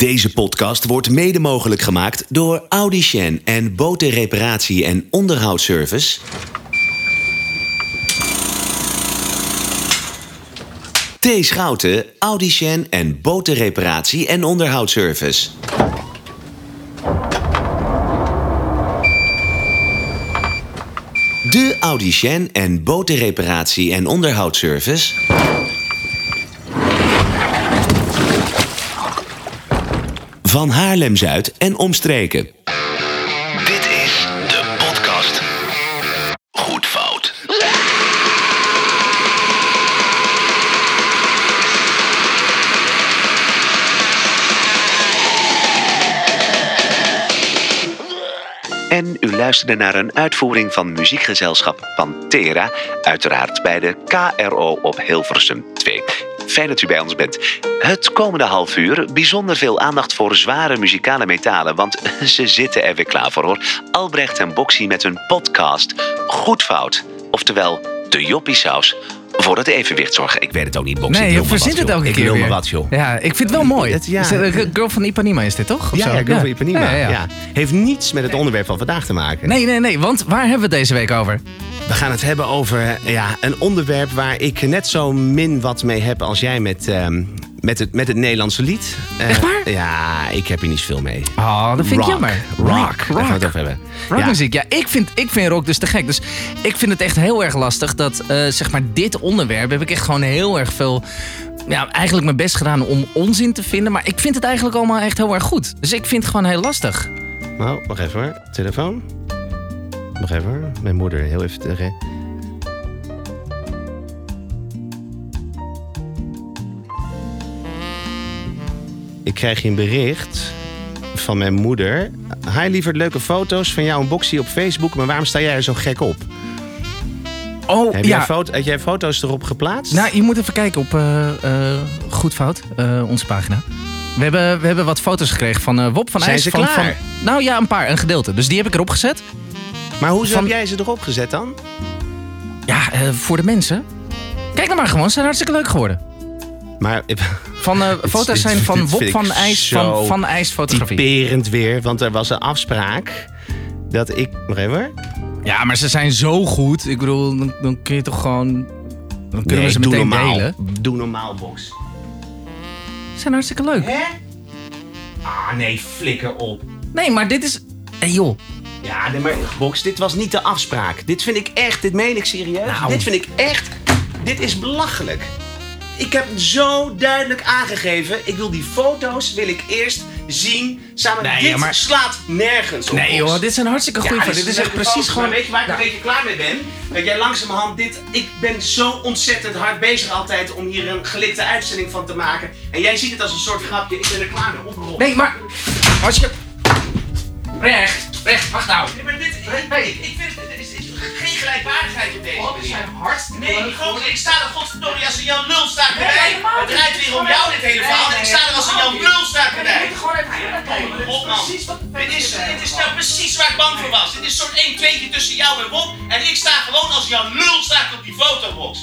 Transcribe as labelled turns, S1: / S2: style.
S1: Deze podcast wordt mede mogelijk gemaakt door Audicien en Botenreparatie en Onderhoudsservice. T. Schouten, Audicien en Botenreparatie en Onderhoudsservice. De Audicien en Botenreparatie en Onderhoudsservice. Van Haarlem-Zuid en omstreken. Dit is de podcast. Goed fout. En u luisterde naar een uitvoering van muziekgezelschap Pantera, uiteraard bij de KRO op Hilversum 2. Fijn dat u bij ons bent. Het komende half uur bijzonder veel aandacht voor zware muzikale metalen, want ze zitten er weer klaar voor hoor. Albrecht en Boxy met hun podcast Goed Fout, oftewel de Joppie Saus. Voor het evenwicht zorgen. Ik weet het ook niet, Boxy.
S2: Nee,
S1: Ik
S2: je
S1: wil
S2: verzint het elke
S1: Ik
S2: keer
S1: wil
S2: weer.
S1: maar wat, joh.
S2: Ja, ik vind het wel mooi.
S3: Het- ja.
S2: Eh, Girl van Ipanema is dit toch? Of
S3: Ja,
S2: zo?
S3: ja, Girl van Ipanema.
S2: Ja, ja,
S3: Ja,
S2: ja.
S3: Heeft niets met het onderwerp van vandaag te maken.
S2: Nee, nee, nee. Want waar hebben we het deze week over?
S3: We gaan het hebben over ja, een onderwerp waar ik net zo min wat mee heb als jij met, ehm, met, het, met het Nederlandse lied. Eh,
S2: Echt waar?
S3: Ja, ik heb hier niet veel mee.
S2: Oh, dat vind
S3: rock.
S2: ik jammer.
S3: Rock, daar gaan we het over hebben. Ja,
S2: Rockmuziek. Ja, ik vind, ik vind rock dus te gek. Dus ik vind het echt heel erg lastig dat, eh, zeg maar, dit onderwerp heb ik echt gewoon heel erg veel... Ja, eigenlijk mijn best gedaan om onzin te vinden. Maar ik vind het eigenlijk allemaal echt heel erg goed. Dus ik vind het gewoon heel lastig.
S3: Nou, wacht even hoor. Telefoon. Wacht even hoor. Mijn moeder, heel even tegen. Ik krijg een bericht van mijn moeder. Hi lieverd, leuke foto's van jou en Boxy op Facebook. Maar waarom sta jij er zo gek op?
S2: Oh,
S3: Heb,
S2: ja.
S3: jij, foto, heb jij foto's erop geplaatst?
S2: Nou, je moet even kijken op eh, Goed Fout, eh, onze pagina. We hebben, we hebben wat foto's gekregen van Wop van
S3: Zijn
S2: IJs.
S3: ze
S2: van,
S3: klaar?
S2: Van, nou ja, een paar, een gedeelte. Dus die heb ik erop gezet.
S3: maar hoe
S2: van-
S3: heb jij ze erop gezet dan?
S2: Ja, voor de mensen. Kijk nou maar gewoon, ze zijn hartstikke leuk geworden.
S3: Maar
S2: Van, eh, foto's
S3: dit-
S2: zijn van Wop van IJs, van, van IJs fotografie.
S3: typerend weer. Want er was een afspraak dat ik... Nog even hoor.
S2: Ja, maar ze zijn zo goed. Ik bedoel, dan, dan kun je toch gewoon... Dan kunnen we ze
S3: doe
S2: meteen
S3: normaal.
S2: delen.
S3: Doe normaal, Box.
S2: Ze zijn hartstikke leuk.
S3: Hè? Ah, nee, flikker op.
S2: Nee, maar dit is... Hey joh,
S3: Ja, nee, maar Box, dit was niet de afspraak. Dit vind ik echt, dit meen ik serieus.
S2: Nou.
S3: Dit vind ik echt, dit is belachelijk. Ik heb zo duidelijk aangegeven, ik wil die foto's, wil ik eerst zien. Samen
S2: Nee,
S3: dit
S2: ja, maar-
S3: slaat nergens op.
S2: nee joh, dit zijn hartstikke goede
S3: Ja,
S2: foto's. Dit is echt precies
S3: foto's,
S2: gewoon...
S3: Maar weet je waar ik
S2: Nou,
S3: een beetje klaar mee ben? Dat jij langzamerhand dit... Ik ben zo ontzettend hard bezig altijd om hier een gelikte uitzending van te maken. En jij ziet het als een soort grapje. Ik ben er klaar mee. Oprol.
S2: Nee, maar... Als je... Recht, recht, wacht nou.
S3: Nee, maar dit, ik, ik, ik vind het, gelijkwaardigheid op deze manier.
S2: zijn hartstikke
S3: Nee, die foto's, ik sta er godverdomme als een Jan Lul staat erbij. Het draait weer om jou dit hele verhaal. En ik sta er als een Jan Lul staat erbij.
S2: gewoon even kijken.
S3: Op man. Dit is, dit is nou precies waar ik bang voor was. Dit is een soort 1 2 tussen jou en Bob. En ik sta gewoon als Jan Lul staat op die fotobox.